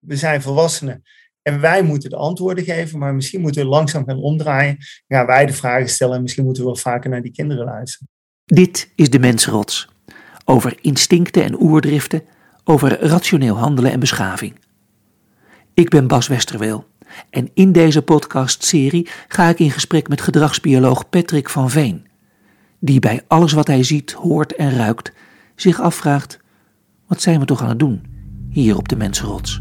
We zijn volwassenen en wij moeten de antwoorden geven, maar misschien moeten we langzaam gaan omdraaien. Gaan wij de vragen stellen en misschien moeten we wel vaker naar die kinderen luisteren. Dit is de Mensrots. Over instincten en oerdriften, over rationeel handelen en beschaving. Ik ben Bas Westerweel en in deze podcastserie ga ik in gesprek met gedragsbioloog Patrick van Veen, die bij alles wat hij ziet, hoort en ruikt zich afvraagt: wat zijn we toch aan het doen hier op de Mensenrots?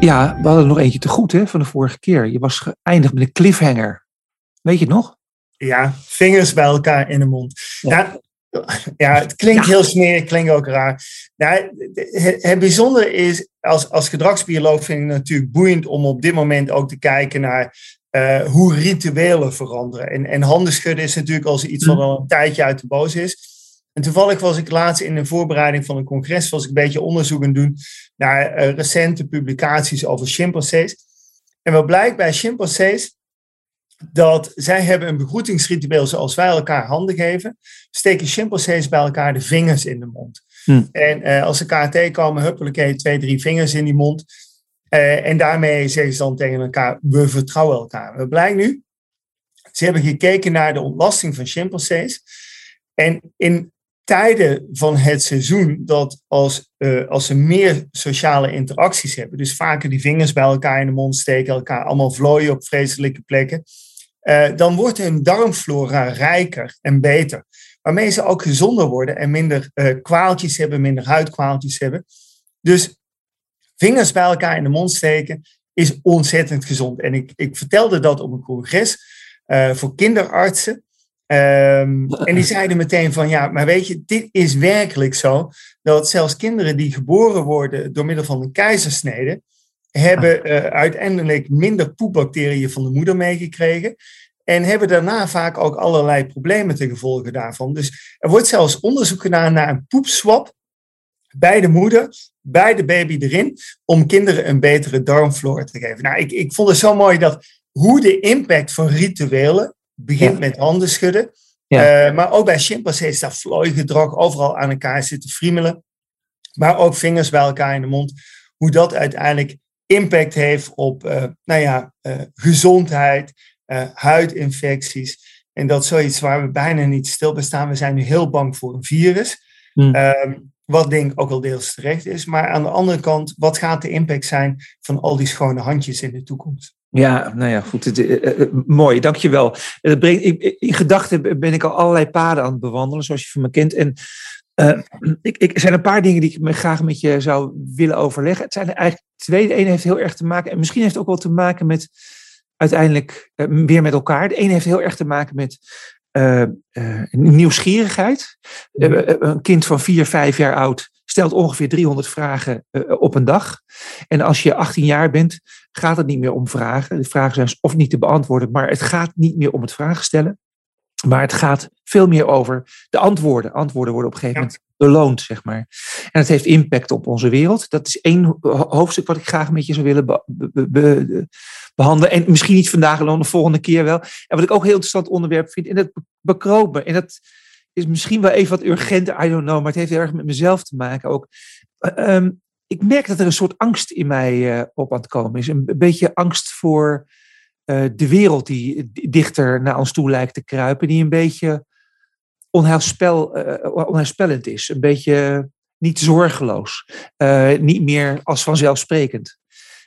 Ja, we hadden nog eentje te goed hè, van de vorige keer. Je was geëindigd met een cliffhanger. Weet je het nog? Ja, vingers bij elkaar in de mond. Ja, ja het klinkt heel smerig, klinkt ook raar. Nou, het, bijzondere is, als, als gedragsbioloog vind ik het natuurlijk boeiend om op dit moment ook te kijken naar uh, hoe rituelen veranderen. En, en handen schudden is natuurlijk als iets wat al een tijdje uit de boos is. En toevallig was ik laatst in de voorbereiding van een congres, was ik een beetje onderzoek aan doen naar uh, recente publicaties over chimpansees. En wat blijkt bij chimpansees, dat zij hebben een begroetingsritueel zoals wij elkaar handen geven, steken chimpansees bij elkaar de vingers in de mond. Hm. En uh, als ze elkaar tegenkomen, huppelijke twee, drie vingers in die mond. Uh, en daarmee zeggen ze dan tegen elkaar, we vertrouwen elkaar. Wat blijkt nu? Ze hebben gekeken naar de ontlasting van chimpansees. En in tijden van het seizoen dat als, uh, als ze meer sociale interacties hebben, dus vaker die vingers bij elkaar in de mond steken, elkaar allemaal vlooien op vreselijke plekken, uh, dan wordt hun darmflora rijker en beter. Waarmee ze ook gezonder worden en minder uh, kwaaltjes hebben, minder huidkwaaltjes hebben. Dus vingers bij elkaar in de mond steken is ontzettend gezond. En ik, ik vertelde dat op een congres voor kinderartsen. Um, en die zeiden meteen van ja, maar weet je, dit is werkelijk zo. Dat zelfs kinderen die geboren worden door middel van een keizersnede, hebben uh, uiteindelijk minder poepbacteriën van de moeder meegekregen. En hebben daarna vaak ook allerlei problemen ten gevolge daarvan. Dus er wordt zelfs onderzoek gedaan naar een poepswap bij de moeder, bij de baby erin, om kinderen een betere darmflora te geven. Nou, ik, ik vond het zo mooi dat hoe de impact van rituelen begint met handen schudden. Ja. Uh, maar ook bij chimpansees, daar vlooigedrag, overal aan elkaar zitten friemelen. Maar ook vingers bij elkaar in de mond. Hoe dat uiteindelijk impact heeft op uh, nou ja, uh, gezondheid, huidinfecties. En dat is zoiets waar we bijna niet stil bij staan. We zijn nu heel bang voor een virus. Hmm. wat denk ik ook wel deels terecht is. Maar aan de andere kant, wat gaat de impact zijn van al die schone handjes in de toekomst? Ja, nou ja, goed. Het, uh, uh, mooi, dankjewel. Uh, brengt, in gedachten ben ik al allerlei paden aan het bewandelen, zoals je van me kent. En ik, ik, er zijn een paar dingen die ik me graag met je zou willen overleggen. Het zijn er eigenlijk twee. De ene heeft heel erg te maken, en misschien heeft het ook wel te maken met uiteindelijk weer met elkaar. De ene heeft heel erg te maken met nieuwsgierigheid. een kind van vier, vijf jaar oud stelt ongeveer 300 vragen op een dag. En als je 18 jaar bent, gaat het niet meer om vragen. De vragen zijn of niet te beantwoorden, maar het gaat niet meer om het vragen stellen. Maar het gaat veel meer over de antwoorden. Antwoorden worden op een gegeven moment beloond, zeg maar. En het heeft impact op onze wereld. Dat is één hoofdstuk wat ik graag met je zou willen behandelen. En misschien niet vandaag, dan de volgende keer wel. En wat ik ook een heel interessant onderwerp vind, en dat bekropen. En dat is misschien wel even wat urgenter, I don't know, maar het heeft heel erg met mezelf te maken ook. Um, ik merk dat er een soort angst in mij uh, op aan het komen is. Een beetje angst voor de wereld die dichter naar ons toe lijkt te kruipen. Die een beetje onheilspel, uh, onheilspellend is. Een beetje niet zorgeloos. niet meer als vanzelfsprekend.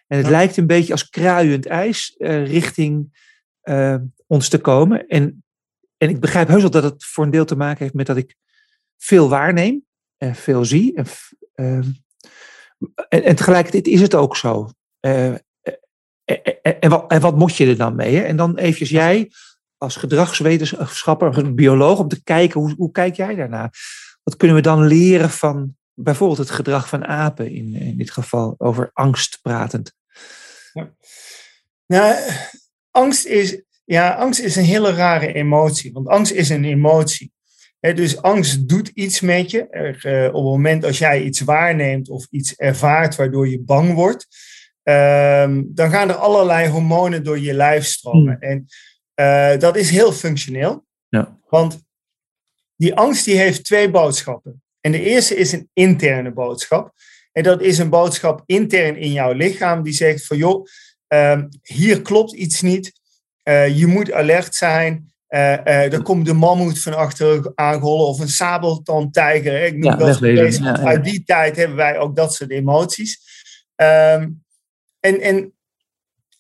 En het ja. lijkt een beetje als kruiend ijs richting ons te komen. En, en ik begrijp heus wel dat het voor een deel te maken heeft met dat ik veel waarneem. En veel zie. En, ehm, en, en tegelijkertijd is het ook zo. Uh, en, wat, en, wat, moet je er dan mee? Hè? En dan eventjes jij als gedragswetenschapper, een bioloog, om te kijken, hoe, hoe kijk jij daarna? Wat kunnen we dan leren van bijvoorbeeld het gedrag van apen, in, in dit geval over angst pratend? Ja. Nou, angst is, ja, angst is een hele rare emotie, want angst is een emotie. dus angst doet iets met je. Er, op het moment als jij iets waarneemt of iets ervaart waardoor je bang wordt, ehm, dan gaan er allerlei hormonen door je lijf stromen. Hmm. En dat is heel functioneel. Ja. Want die angst die heeft twee boodschappen. En de eerste is een interne boodschap. En dat is een boodschap intern in jouw lichaam die zegt van joh, ehm, hier klopt iets niet. Uh, je moet alert zijn. Uh, er komt de mammoet van achter aangehollen of een sabeltandtijger. Ik noem ja, dat ja, Uit die tijd hebben wij ook dat soort emoties. Um, en, en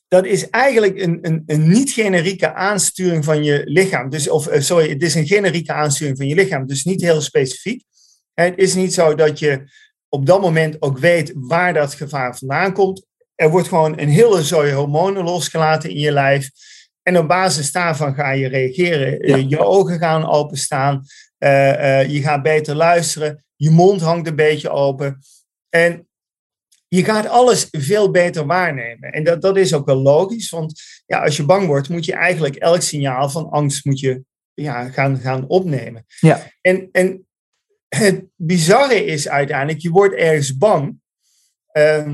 dat is eigenlijk een, een, een niet-generieke aansturing van je lichaam. Dus, of sorry, het is een generieke aansturing van je lichaam, dus niet heel specifiek. Het is niet zo dat je op dat moment ook weet waar dat gevaar vandaan komt. Er wordt gewoon een hele zooi hormonen losgelaten in je lijf. En op basis daarvan ga je reageren. Eh, je ogen gaan openstaan. Uh, uh, je gaat beter luisteren. Je mond hangt een beetje open. En je gaat alles veel beter waarnemen. En dat, dat is ook wel logisch. Want ja, als je bang wordt, moet je eigenlijk elk signaal van angst moet je, ja, gaan, gaan opnemen. Ja. En, en het bizarre is uiteindelijk, je wordt ergens bang. Uh,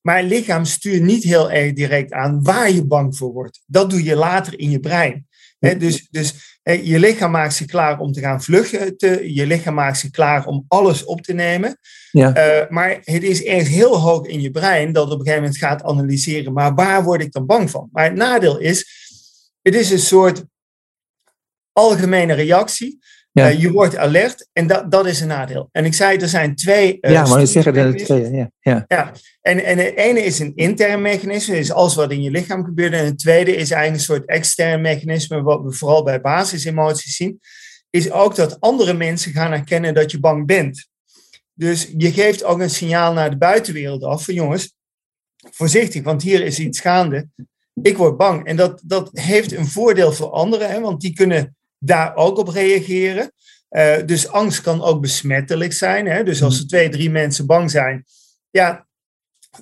maar het lichaam stuurt niet heel erg direct aan waar je bang voor wordt. Dat doe je later in je brein. Dus dus je lichaam maakt zich klaar om te gaan vluchten. Te, je lichaam maakt zich klaar om alles op te nemen. Ja. Uh, maar het is ergens heel hoog in je brein dat op een gegeven moment gaat analyseren. Maar waar word ik dan bang van? Maar het nadeel is, het is een soort algemene reactie. Ja. Uh, je wordt alert en dat, dat is een nadeel. En ik zei, er zijn twee. Uh, ja, maar je zeggen er twee. Ja, ja. ja. En, en het ene is een intern mechanisme, is alles wat in je lichaam gebeurt. En het tweede is eigenlijk een soort extern mechanisme, wat we vooral bij basisemoties zien. Is ook dat andere mensen gaan herkennen dat je bang bent. Dus je geeft ook een signaal naar de buitenwereld af van jongens, voorzichtig, want hier is iets gaande. Ik word bang. En dat, dat heeft een voordeel voor anderen, hè, want die kunnen daar ook op reageren. Uh, dus angst kan ook besmettelijk zijn. Hè? Dus als er twee, drie mensen bang zijn, ja,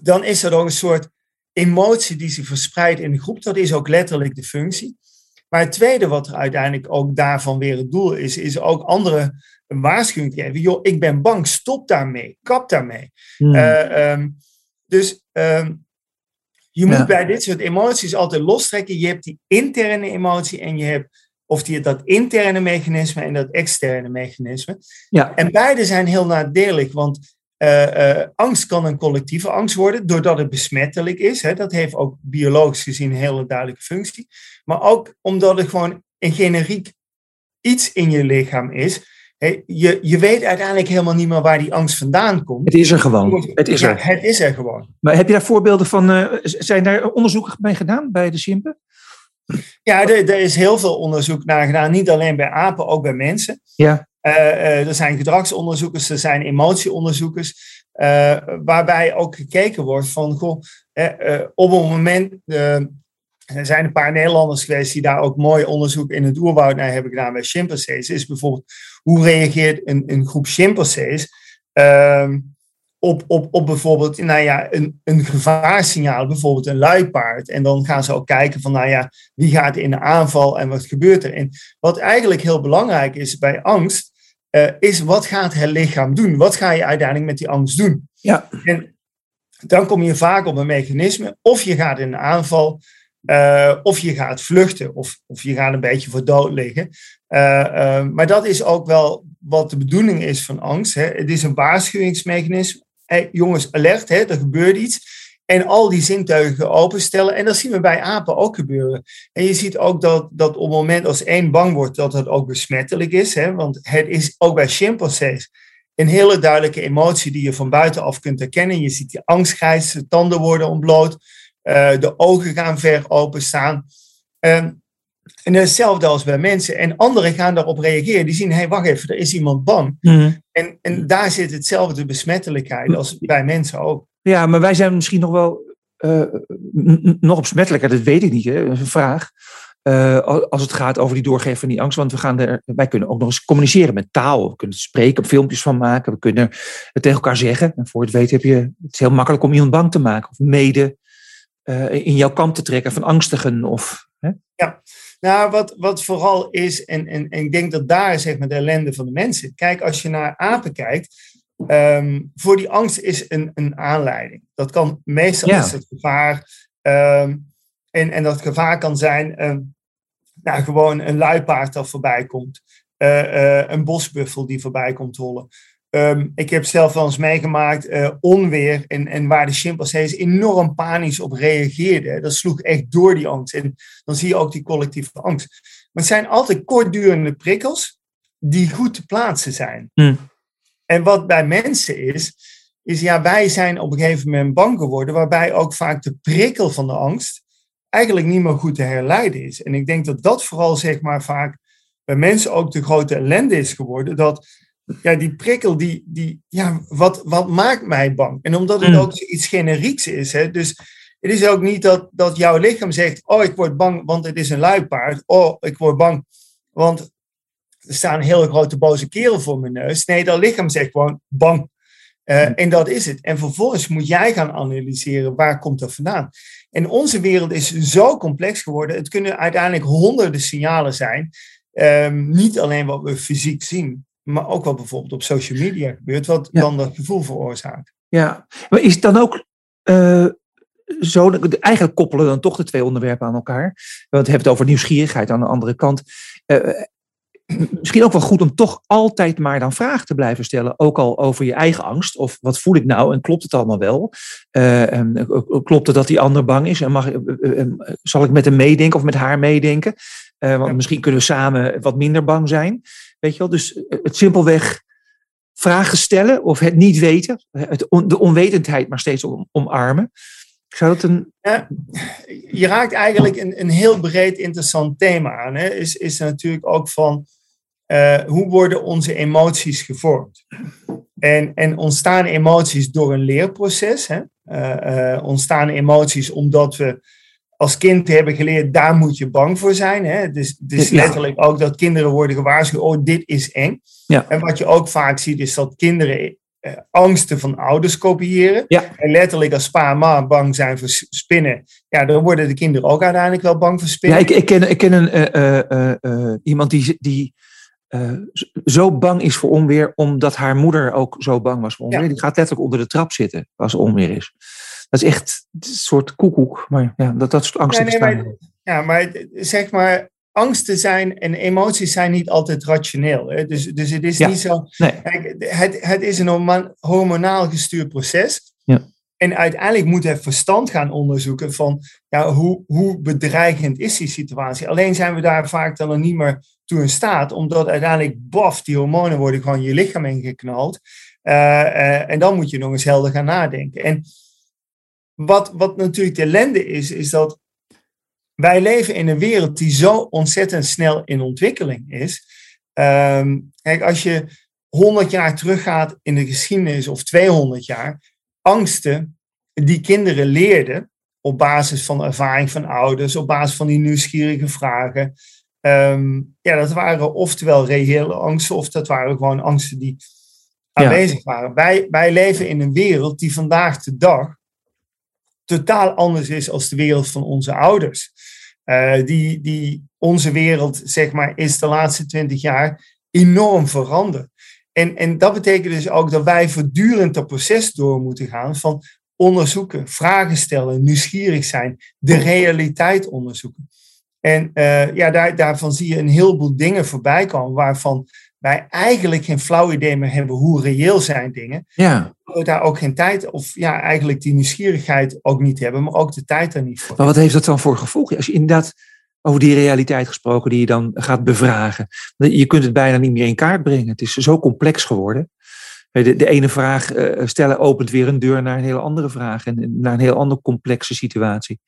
dan is er ook een soort emotie die zich verspreidt in de groep. Dat is ook letterlijk de functie. Maar het tweede wat er uiteindelijk ook daarvan weer het doel is, is ook andere een waarschuwing geven. Joh, ik ben bang, stop daarmee, kap daarmee. Hmm. Uh, um, dus um, je moet bij dit soort emoties altijd lostrekken. Je hebt die interne emotie en je hebt of die, dat interne mechanisme en dat externe mechanisme. Ja. En beide zijn heel nadelig, want uh, uh, angst kan een collectieve angst worden, doordat het besmettelijk is. Hè, dat heeft ook biologisch gezien een hele duidelijke functie. Maar ook omdat het gewoon een generiek iets in je lichaam is. je, je weet uiteindelijk helemaal niet meer waar die angst vandaan komt. Het is er gewoon. Het is er. het is er gewoon. Maar heb je daar voorbeelden van? Uh, zijn daar onderzoeken mee gedaan bij de Simpen? Ja, er, er, is heel veel onderzoek naar gedaan. Niet alleen bij apen, ook bij mensen. Ja. Uh, uh, er zijn gedragsonderzoekers, er zijn emotieonderzoekers. Uh, waarbij ook gekeken wordt van, goh, op een moment, er zijn een paar Nederlanders geweest die daar ook mooi onderzoek in het oerwoud naar hebben gedaan bij chimpansees. Is bijvoorbeeld, hoe reageert een, een groep chimpansees ehm, op, op, op bijvoorbeeld nou ja, een, een gevaarsignaal, bijvoorbeeld een luipaard. En dan gaan ze ook kijken van, nou ja, wie gaat in de aanval en wat gebeurt er? En wat eigenlijk heel belangrijk is bij angst, uh, is wat gaat het lichaam doen? Wat ga je uiteindelijk met die angst doen? Ja. En dan kom je vaak op een mechanisme, of je gaat in de aanval, uh, of je gaat vluchten, of, of je gaat een beetje voor dood liggen. Uh, maar dat is ook wel wat de bedoeling is van angst. Hè. Het is een waarschuwingsmechanisme hey, jongens, alert, hè, er gebeurt iets. En al die zintuigen openstellen. En dat zien we bij apen ook gebeuren. En je ziet ook dat, dat op het moment als één bang wordt, dat het ook besmettelijk is. Hè? Want het is ook bij chimpansees een hele duidelijke emotie die je van buitenaf kunt herkennen. Je ziet die angstgrijs, de tanden worden ontbloot, uh, de ogen gaan ver openstaan. Um, en hetzelfde als bij mensen. En anderen gaan daarop reageren. Die zien, hé, hey, wacht even, er is iemand bang. Mhm. en, en daar zit hetzelfde besmettelijkheid als bij mensen ook. Ja, maar wij zijn misschien nog wel uh, nog besmettelijker. Dat weet ik niet, hè? dat is een vraag. Uh, als het gaat over die doorgeven van die angst. Want we gaan er, wij kunnen ook nog eens communiceren met taal. We kunnen spreken, filmpjes van maken. We kunnen het tegen elkaar zeggen. En voor het weten heb je, het is heel makkelijk om iemand bang te maken. Of mede uh, in jouw kant te trekken van angstigen. Of, hè? Ja, Nou, wat, wat vooral is, en, en, en ik denk dat daar zeg maar de ellende van de mensen. Kijk, als je naar apen kijkt, ehm, voor die angst is een, een aanleiding. Dat kan meestal Ja. is het gevaar. ehm, en, en dat gevaar kan zijn, ehm, nou, gewoon een luipaard dat voorbij komt. Eh, eh, een bosbuffel die voorbij komt rollen. Ehm, ik heb zelf wel eens meegemaakt eh, onweer en, en waar de chimpansees enorm panisch op reageerden. Dat sloeg echt door die angst. En dan zie je ook die collectieve angst. Maar het zijn altijd kortdurende prikkels die goed te plaatsen zijn. Hm. En wat bij mensen is, is ja, wij zijn op een gegeven moment bang geworden, waarbij ook vaak de prikkel van de angst eigenlijk niet meer goed te herleiden is. En ik denk dat dat vooral zeg maar vaak bij mensen ook de grote ellende is geworden, dat ja, die prikkel, die, die, ja, wat, wat maakt mij bang? En omdat het Mm. ook iets generieks is, hè, dus het is ook niet dat, dat jouw lichaam zegt, oh, ik word bang, want het is een luipaard. Oh, ik word bang, want er staat een hele grote boze kerel voor mijn neus. Nee, dat lichaam zegt gewoon bang. Eh, en dat is het. En vervolgens moet jij gaan analyseren waar komt dat vandaan. En onze wereld is zo complex geworden. Het kunnen uiteindelijk honderden signalen zijn. Ehm, niet alleen wat we fysiek zien, maar ook wat bijvoorbeeld op social media gebeurt, wat Ja. dan dat gevoel veroorzaakt. Ja, maar is het dan ook eh, zo, eigenlijk koppelen dan toch de twee onderwerpen aan elkaar. Want we hebben het over nieuwsgierigheid aan de andere kant. Eh, misschien ook wel goed om toch altijd maar dan vragen te blijven stellen. Ook al over je eigen angst. Of wat voel ik nou en klopt het allemaal wel? Eh, eh, klopt het dat die ander bang is? En mag, ik- eh, eh, zal ik met hem meedenken of met haar meedenken? Eh, want Ja. misschien kunnen we samen wat minder bang zijn. Weet je wel? Dus eh, het simpelweg vragen stellen of het niet weten, het on- de onwetendheid maar steeds om, omarmen. Zou dat een. Ja, je raakt eigenlijk een, een heel breed interessant thema aan. Hè? Is, is natuurlijk ook van eh, hoe worden onze emoties gevormd? En, en ontstaan emoties door een leerproces? Hè? Eh, eh, ontstaan emoties omdat we als kind hebben geleerd, daar moet je bang voor zijn. Hè? Dus, het is Ja. letterlijk ook dat kinderen worden gewaarschuwd, oh, dit is eng. Ja. En wat je ook vaak ziet, is dat kinderen eh, angsten van ouders kopiëren. Ja. En letterlijk als pa en ma bang zijn voor spinnen, ja, dan worden de kinderen ook uiteindelijk wel bang voor Ja, spinnen. ik, ik ken, ik ken een, eh, eh, eh, iemand die, die zo bang is voor onweer, omdat haar moeder ook zo bang was voor onweer. Ja. Die gaat letterlijk onder de trap zitten als er onweer is. Dat is echt een soort koekoek. Maar ja, dat, dat soort angsten nee, bestaan. maar- Ja, maar zeg maar, angsten zijn en emoties zijn niet altijd rationeel. Hè? Dus, dus het is Ja. niet zo. Nee. Het, het is een hormonaal gestuurd proces. Ja. En uiteindelijk moet het verstand gaan onderzoeken van ja, hoe, hoe bedreigend is die situatie. Alleen zijn we daar vaak dan nog niet meer toe in staat, omdat uiteindelijk, baf, die hormonen worden gewoon je lichaam ingeknald. Eh, eh, en dan moet je nog eens helder gaan nadenken. En wat, wat natuurlijk de ellende is, is dat wij leven in een wereld die zo ontzettend snel in ontwikkeling is. Ehm, kijk, als je 100 jaar teruggaat in de geschiedenis of 200 jaar, angsten die kinderen leerden op basis van ervaring van ouders, op basis van die nieuwsgierige vragen. ehm, ja, dat waren oftewel reële angsten, of dat waren gewoon angsten die Ja. aanwezig waren. Wij, wij leven in een wereld die vandaag de dag totaal anders is als de wereld van onze ouders. Eh, die, die onze wereld, zeg maar, is de laatste twintig jaar enorm veranderd. En, en dat betekent dus ook dat wij voortdurend dat proces door moeten gaan van onderzoeken, vragen stellen, nieuwsgierig zijn, de realiteit onderzoeken. En eh, ja, daar, daarvan zie je een heleboel dingen voorbij komen waarvan wij eigenlijk geen flauw idee meer hebben hoe reëel zijn dingen Ja, we daar ook geen tijd, of ja, eigenlijk die nieuwsgierigheid ook niet hebben, maar ook de tijd er niet voor. maar wat heeft dat dan voor gevolg? Als je inderdaad over die realiteit gesproken die je dan gaat bevragen. Je kunt het bijna niet meer in kaart brengen. Het is zo complex geworden. De, de ene vraag eh, stellen opent weer een deur naar een hele andere vraag en naar een heel andere complexe situatie.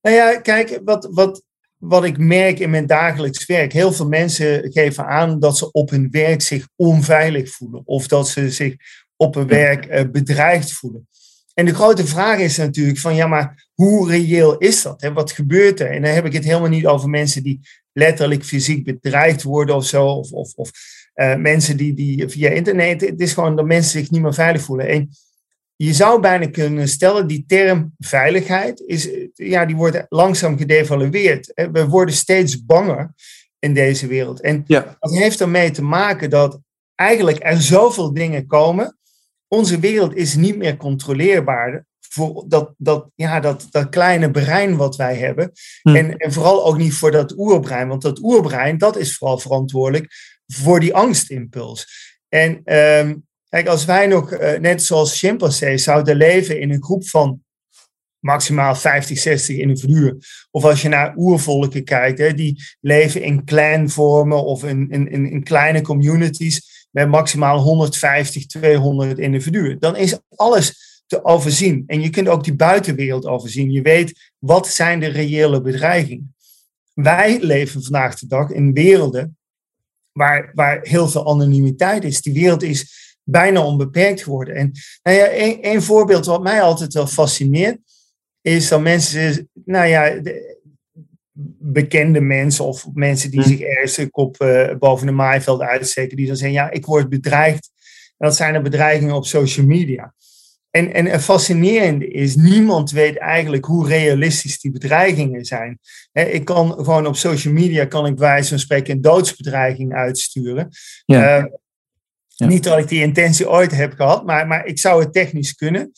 Nou ja, kijk, wat, wat, wat ik merk in mijn dagelijks werk, heel veel mensen geven aan dat ze op hun werk zich onveilig voelen of dat ze zich op hun werk eh, bedreigd voelen. En de grote vraag is natuurlijk van, ja, maar hoe reëel is dat? Hè? Wat gebeurt er? En dan heb ik het helemaal niet over mensen die letterlijk fysiek bedreigd worden of zo, of, of, of eh, mensen die, die via internet, het is gewoon dat mensen zich niet meer veilig voelen. En je zou bijna kunnen stellen, die term veiligheid, is, ja, die wordt langzaam gedevalueerd. We worden steeds banger in deze wereld. En ja. dat heeft ermee te maken dat eigenlijk er zoveel dingen komen. Onze wereld is niet meer controleerbaar voor dat, dat, ja, dat, dat kleine brein wat wij hebben. Hm. En, en vooral ook niet voor dat oerbrein, want dat oerbrein, dat is vooral verantwoordelijk voor die angstimpuls. En um, kijk, als wij nog, uh, net zoals chimpansees, zouden leven in een groep van maximaal 50, 60 individuen. Of als je naar oervolken kijkt, hè, die leven in clanvormen of in, in, in, kleine communities met maximaal 150, 200 individuen. Dan is alles te overzien. En je kunt ook die buitenwereld overzien. Je weet wat zijn de reële bedreigingen. Wij leven vandaag de dag in werelden waar, waar heel veel anonimiteit is. Die wereld is bijna onbeperkt geworden. En nou ja, een, een voorbeeld wat mij altijd wel fascineert, is dat mensen, nou ja, bekende mensen of mensen die hm. zich ergens kop uh, boven de maaiveld uitsteken, die dan zeggen, ja, ik word bedreigd. En dat zijn de bedreigingen op social media. En, en het fascinerende is, niemand weet eigenlijk hoe realistisch die bedreigingen zijn. ik kan gewoon op social media, kan ik wijze van spreken een doodsbedreiging uitsturen. Ja. Uh, ja. Niet dat ik die intentie ooit heb gehad, maar, maar ik zou het technisch kunnen.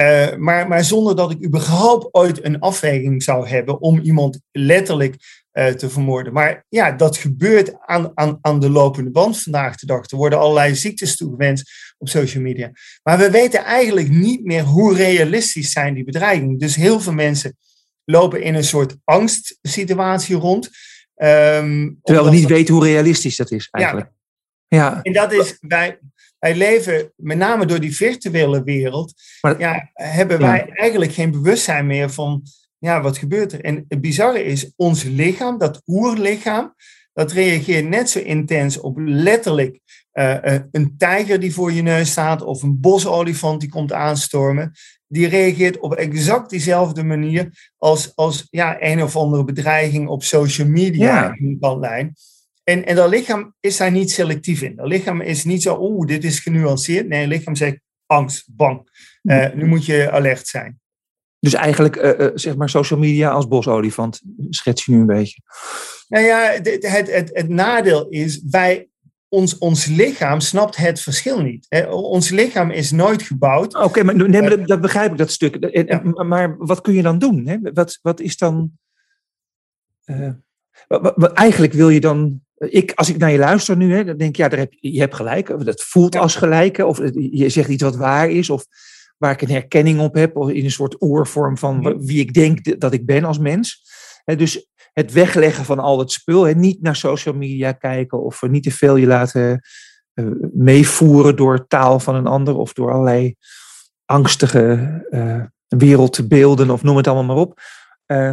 Uh, maar, maar zonder dat ik überhaupt ooit een afweging zou hebben om iemand letterlijk uh, te vermoorden. Maar ja, dat gebeurt aan, aan, aan de lopende band vandaag de dag. Er worden allerlei ziektes toegewenst op social media. Maar we weten eigenlijk niet meer hoe realistisch zijn die bedreigingen. Dus heel veel mensen lopen in een soort angstsituatie rond. Um, Terwijl we niet weten hoe realistisch dat is eigenlijk. Ja, ja. en dat is, wij, wij leven met name door die virtuele wereld, maar, ja, hebben wij eigenlijk geen bewustzijn meer van ja, wat gebeurt er? En het bizarre is, ons lichaam, dat oerlichaam, dat reageert net zo intens op letterlijk uh, een tijger die voor je neus staat of een bosolifant die komt aanstormen. Die reageert op exact diezelfde manier als, als ja, een of andere bedreiging op social media ja. in lijn. En, en dat lichaam is daar niet selectief in. Dat lichaam is niet zo, oeh, dit is genuanceerd. Nee, het lichaam zegt angst, bang. Uh, nu moet je alert zijn. Dus eigenlijk, uh, zeg maar, social media als bosolifant, schets je nu een beetje. Nou ja, het, het, het, het nadeel is, wij, ons, ons lichaam snapt het verschil niet. Hè? Ons lichaam is nooit gebouwd. Oké, maar nee, dat, dat, begrijp ik, dat stuk. Maar wat kun je dan doen? Hè? Wat, wat is dan... Uh, wat, wat, eigenlijk wil je dan ik, als ik naar je luister nu, hè, dan denk ik, ja, daar heb, je hebt gelijk. Dat voelt als gelijk. Of je zegt iets wat waar is. Of waar ik een herkenning op heb. Of in een soort oorvorm van wie ik denk dat ik ben als mens. Dus het wegleggen van al het spul. Niet naar social media kijken. Of niet te veel je laten eh, meevoeren door taal van een ander. Of door allerlei angstige uh, wereldbeelden. Of noem het allemaal maar op. Uh,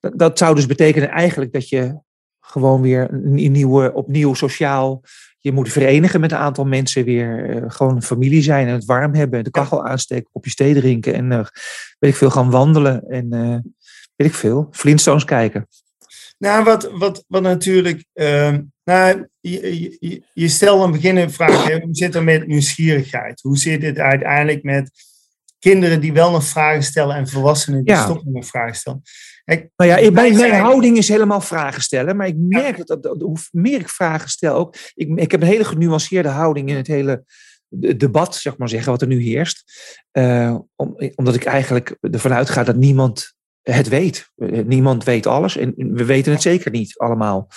dat, dat zou dus betekenen eigenlijk dat je gewoon weer een nieuwe, opnieuw sociaal. Je moet verenigen met een aantal mensen weer. Uh, gewoon familie zijn en het warm hebben. De kachel aansteken, kopje thee drinken. En uh, weet ik veel, gaan wandelen. En uh, weet ik veel, Flintstones kijken. Nou, wat, wat, wat natuurlijk. Ehm, nou, je, je, je stelt aan het begin een vraag: hoe zit het met nieuwsgierigheid? Hoe zit het uiteindelijk met kinderen die wel nog vragen stellen en volwassenen die stoppen met vragen stellen? Nou ja, mijn, mijn houding is helemaal vragen stellen. Maar ik merk dat, dat, hoe meer ik vragen stel ook. Ik, ik heb een hele genuanceerde houding in het hele debat, zeg maar zeggen, wat er nu heerst. Uh, om, omdat ik eigenlijk ervan uitga dat niemand het weet. Eh, niemand weet alles en we weten het zeker niet allemaal.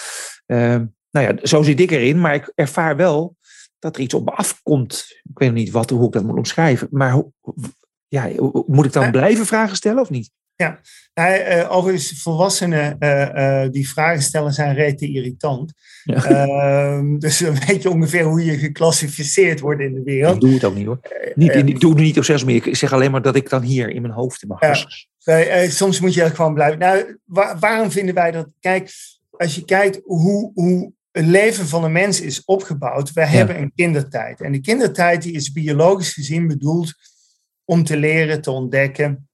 Uh, nou ja, zo zit ik erin, maar ik ervaar wel dat er iets op me afkomt. Ik weet niet wat, hoe ik dat moet omschrijven. Maar ja, moet ik dan blijven vragen stellen of niet? Ja, uh, overigens, volwassenen uh, uh, die vragen stellen zijn rete irritant. Ja. Ehm, dus dan weet je ongeveer hoe je geclassificeerd wordt in de wereld. Ik doe het ook niet hoor. Niet, ik doe het niet op zes meer. Ik zeg alleen maar dat ik dan hier in mijn hoofd in mijn ja. soms moet je gewoon blijven. Nou, waarom vinden wij dat? Kijk, als je kijkt hoe, hoe het leven van een mens is opgebouwd. Wij hebben een kindertijd. En de kindertijd die is biologisch gezien bedoeld om te leren, te ontdekken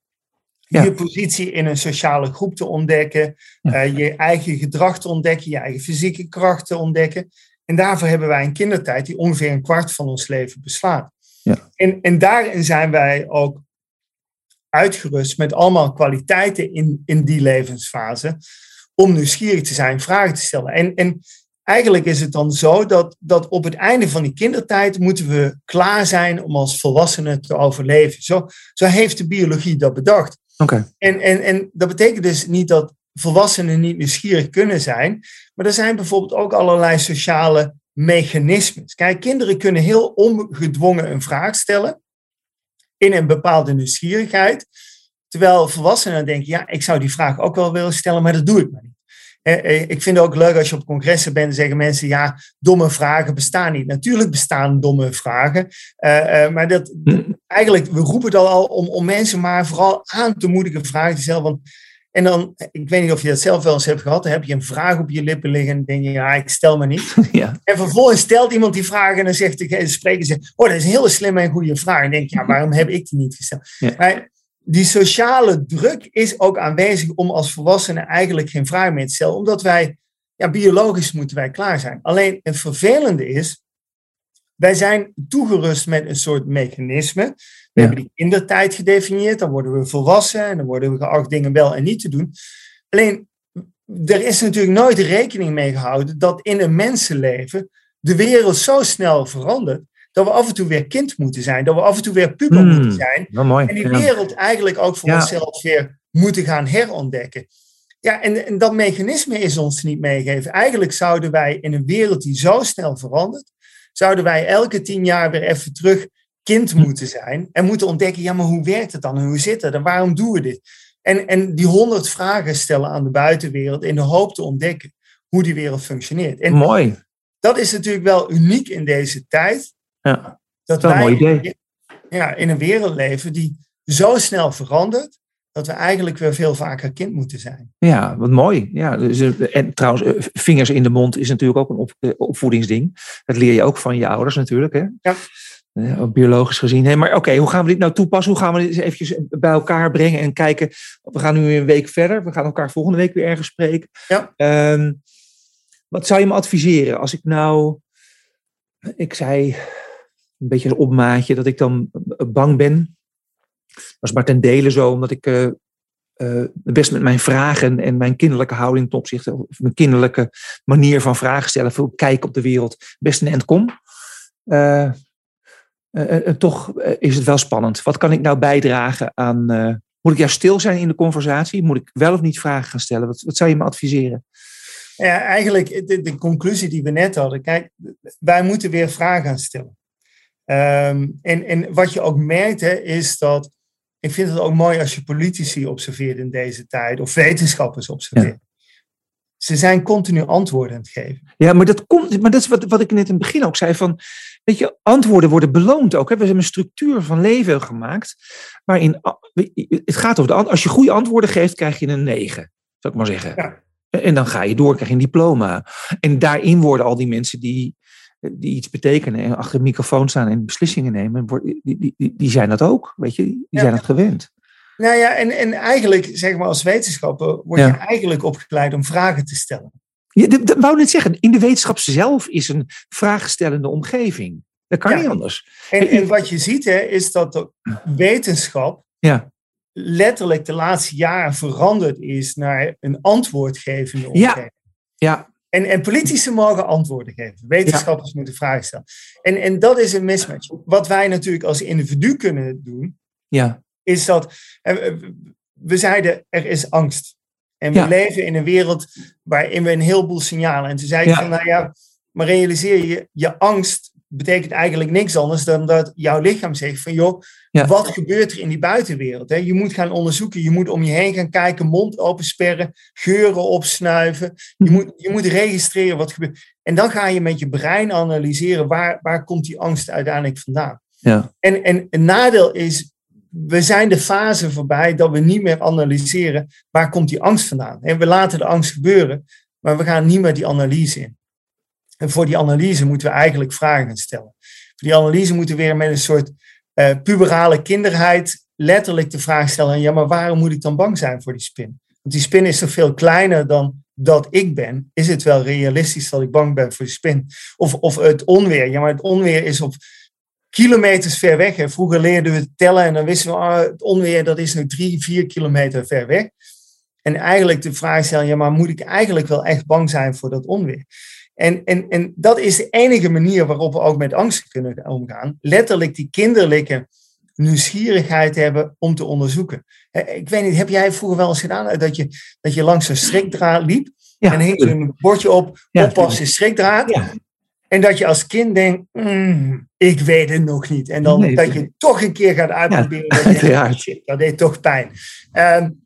je positie in een sociale groep te ontdekken, uh, je eigen gedrag te ontdekken, je eigen fysieke kracht te ontdekken. En daarvoor hebben wij een kindertijd die ongeveer een kwart van ons leven beslaat. Ja. En, en daarin zijn wij ook uitgerust met allemaal kwaliteiten in, in die levensfase. Om nieuwsgierig te zijn, vragen te stellen. En, en eigenlijk is het dan zo dat, dat op het einde van die kindertijd moeten we klaar zijn om als volwassenen te overleven. Zo, zo heeft de biologie dat bedacht. En, en, en dat betekent dus niet dat volwassenen niet nieuwsgierig kunnen zijn, maar er zijn bijvoorbeeld ook allerlei sociale mechanismes. Kijk, kinderen kunnen heel ongedwongen een vraag stellen in een bepaalde nieuwsgierigheid, terwijl volwassenen denken, ja, ik zou die vraag ook wel willen stellen, maar dat doe ik maar niet. Eh, ik vind het ook leuk als je op congressen bent en zeggen mensen, ja, domme vragen bestaan niet. Natuurlijk bestaan domme vragen, uh, uh, maar dat, eigenlijk, we roepen dat al om, om mensen maar vooral aan te moedigen vragen te stellen. Want, en dan, ik weet niet of je dat zelf wel eens hebt gehad, dan heb je een vraag op je lippen liggen en denk je, ja, ik stel me niet. Ja. En vervolgens stelt iemand die vraag en dan zegt de spreker, zegt, oh, dat is een hele slimme en goede vraag. En denk je, ja, waarom heb ik die niet gesteld? Ja. Maar, die sociale druk is ook aanwezig om als volwassenen eigenlijk geen vraag meer te stellen, omdat wij, ja, biologisch moeten wij klaar zijn. Alleen het vervelende is, wij zijn toegerust met een soort mechanisme. We Ja. hebben die kindertijd gedefinieerd, dan worden we volwassen en dan worden we geacht dingen wel en niet te doen. Alleen, er is natuurlijk nooit rekening mee gehouden dat in een mensenleven de wereld zo snel verandert, dat we af en toe weer kind moeten zijn, dat we af en toe weer puber Hmm. moeten zijn. Mooi. En die Ja. wereld eigenlijk ook voor Ja. onszelf weer moeten gaan herontdekken. Ja, en, en dat mechanisme is ons niet meegegeven. Eigenlijk zouden wij in een wereld die zo snel verandert, zouden wij elke tien jaar weer even terug kind Hm. moeten zijn. En moeten ontdekken, ja, maar hoe werkt het dan? En hoe zit het? En waarom doen we dit? En, en die honderd vragen stellen aan de buitenwereld in de hoop te ontdekken hoe die wereld functioneert. En Mooi. dat is natuurlijk wel uniek in deze tijd. Ja. Dat Wel een wij mooi idee. Ja, in een wereld leven die zo snel verandert, dat we eigenlijk weer veel vaker kind moeten zijn. Ja, wat mooi. Ja, dus, eh, en trouwens, eh, vingers in de mond is natuurlijk ook een op, eh, opvoedingsding. Dat leer je ook van je ouders natuurlijk. Hè? Ja. Ook biologisch gezien. Hey, maar oké, hoe gaan we dit nou toepassen? Hoe gaan we dit eventjes bij elkaar brengen en kijken? We gaan nu een week verder. We gaan elkaar volgende week weer ergens spreken. Ja. Ehm, wat zou je me adviseren als ik nou... Ik zei een beetje als opmaatje dat ik dan bang ben. Dat is maar ten dele zo, omdat ik eh, eh, best met mijn vragen en mijn kinderlijke houding ten opzichte, of mijn kinderlijke manier van vragen stellen, veel kijken op de wereld, best een end kom. Eh, eh, eh, toch eh, is het wel spannend. Wat kan ik nou bijdragen aan. eh, moet ik juist stil zijn in de conversatie? Moet ik wel of niet vragen gaan stellen? Wat, wat zou je me adviseren? Ja, eigenlijk de, de conclusie die we net hadden. Kijk, wij moeten weer vragen gaan stellen. Ehm, en, en wat je ook merkt, hè, is dat. Ik vind het ook mooi als je politici observeert in deze tijd, of wetenschappers observeert. Ze zijn continu antwoorden aan het geven. Ja, maar dat komt. Maar dat is wat, wat ik net in het begin ook zei. Van, weet je, antwoorden worden beloond ook. Hè? We hebben een structuur van leven gemaakt. Waarin het gaat over de Als je goede antwoorden geeft, krijg je een 9. Zou ik maar zeggen. Ja. En dan ga je door, krijg je een diploma. En daarin worden al die mensen die, die iets betekenen en achter de microfoon staan en beslissingen nemen, die, die, die, die zijn dat ook. Weet je, die Ja. zijn dat gewend. Nou ja, en, en eigenlijk, zeg maar, als wetenschapper word je Ja. eigenlijk opgeleid om vragen te stellen. Ja, dat, dat wou net zeggen. In de wetenschap zelf is een vraagstellende omgeving. Dat kan Ja. niet anders. En, en wat je ziet, hè, is dat de wetenschap Ja. letterlijk de laatste jaren veranderd is naar een antwoordgevende Ja. omgeving. Ja, En, en politici mogen antwoorden geven. Wetenschappers moeten vragen stellen. En, en dat is een mismatch. Wat wij natuurlijk als individu kunnen doen, ja, is dat eh, we zeiden er is angst. En we Ja. leven in een wereld waarin we een heleboel signalen. En toen zei ik van, nou ja, maar realiseer je, je angst betekent eigenlijk niks anders dan dat jouw lichaam zegt van, joh, Ja. wat gebeurt er in die buitenwereld? Hè? Je moet gaan onderzoeken, je moet om je heen gaan kijken, mond opensperren, geuren opsnuiven. Je Mhm. moet, je moet registreren wat gebeurt. En dan ga je met je brein analyseren, waar, waar komt die angst uiteindelijk vandaan? ja. En, en een nadeel is, we zijn de fase voorbij dat we niet meer analyseren waar komt die angst vandaan. En we laten de angst gebeuren, maar we gaan niet meer die analyse in. En voor die analyse moeten we eigenlijk vragen stellen. Voor die analyse moeten we weer met een soort eh, puberale kinderheid letterlijk de vraag stellen: ja, maar waarom moet ik dan bang zijn voor die spin? Want die spin is toch veel kleiner dan dat ik ben. Is het wel realistisch dat ik bang ben voor die spin? Of, of het onweer. Ja, maar het onweer is op kilometers ver weg. Hè. Vroeger leerden we tellen en dan wisten we, oh, het onweer dat is nu drie, vier kilometer ver weg. En eigenlijk de vraag stellen, ja, maar moet ik eigenlijk wel echt bang zijn voor dat onweer? En, en, en dat is de enige manier waarop we ook met angst kunnen omgaan. Letterlijk die kinderlijke nieuwsgierigheid hebben om te onderzoeken. Ik weet niet, heb jij vroeger wel eens gedaan dat je, dat je langs een strikdraad liep? en hing er een bordje op, ja, oppassen strikdraad. Ja. En dat je als kind denkt, mm, ik weet het nog niet. En dan dat je toch een keer gaat uitproberen. Ja, dat, dat deed toch pijn. Um,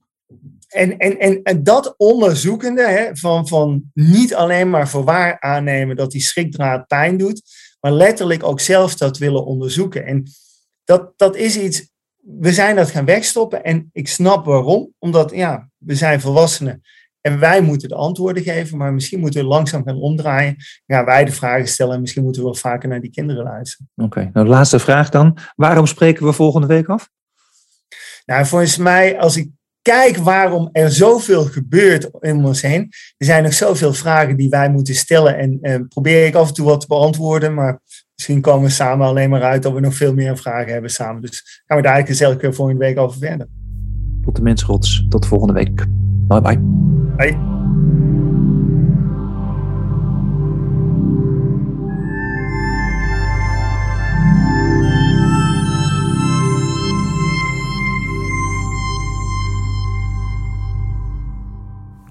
en, en, en, en dat onderzoekende, hè, van, van niet alleen maar voor waar aannemen dat die schrikdraad pijn doet, maar letterlijk ook zelf dat willen onderzoeken. En dat, dat is iets, we zijn dat gaan wegstoppen en ik snap waarom. Omdat, ja, we zijn volwassenen en wij moeten de antwoorden geven, maar misschien moeten we langzaam gaan omdraaien. Ja, wij de vragen stellen en misschien moeten we wel vaker naar die kinderen luisteren. Oké, nou de laatste vraag dan. Waarom spreken we volgende week af? Nou, volgens mij, als ik kijk waarom er zoveel gebeurt in ons heen. Er zijn nog zoveel vragen die wij moeten stellen. En, en probeer ik af en toe wat te beantwoorden. Maar misschien komen we samen alleen maar uit dat we nog veel meer vragen hebben samen. Dus gaan we daar eigenlijk eens elke volgende week over verder. Tot de mensrots. Tot volgende week. Bye bye. Bye.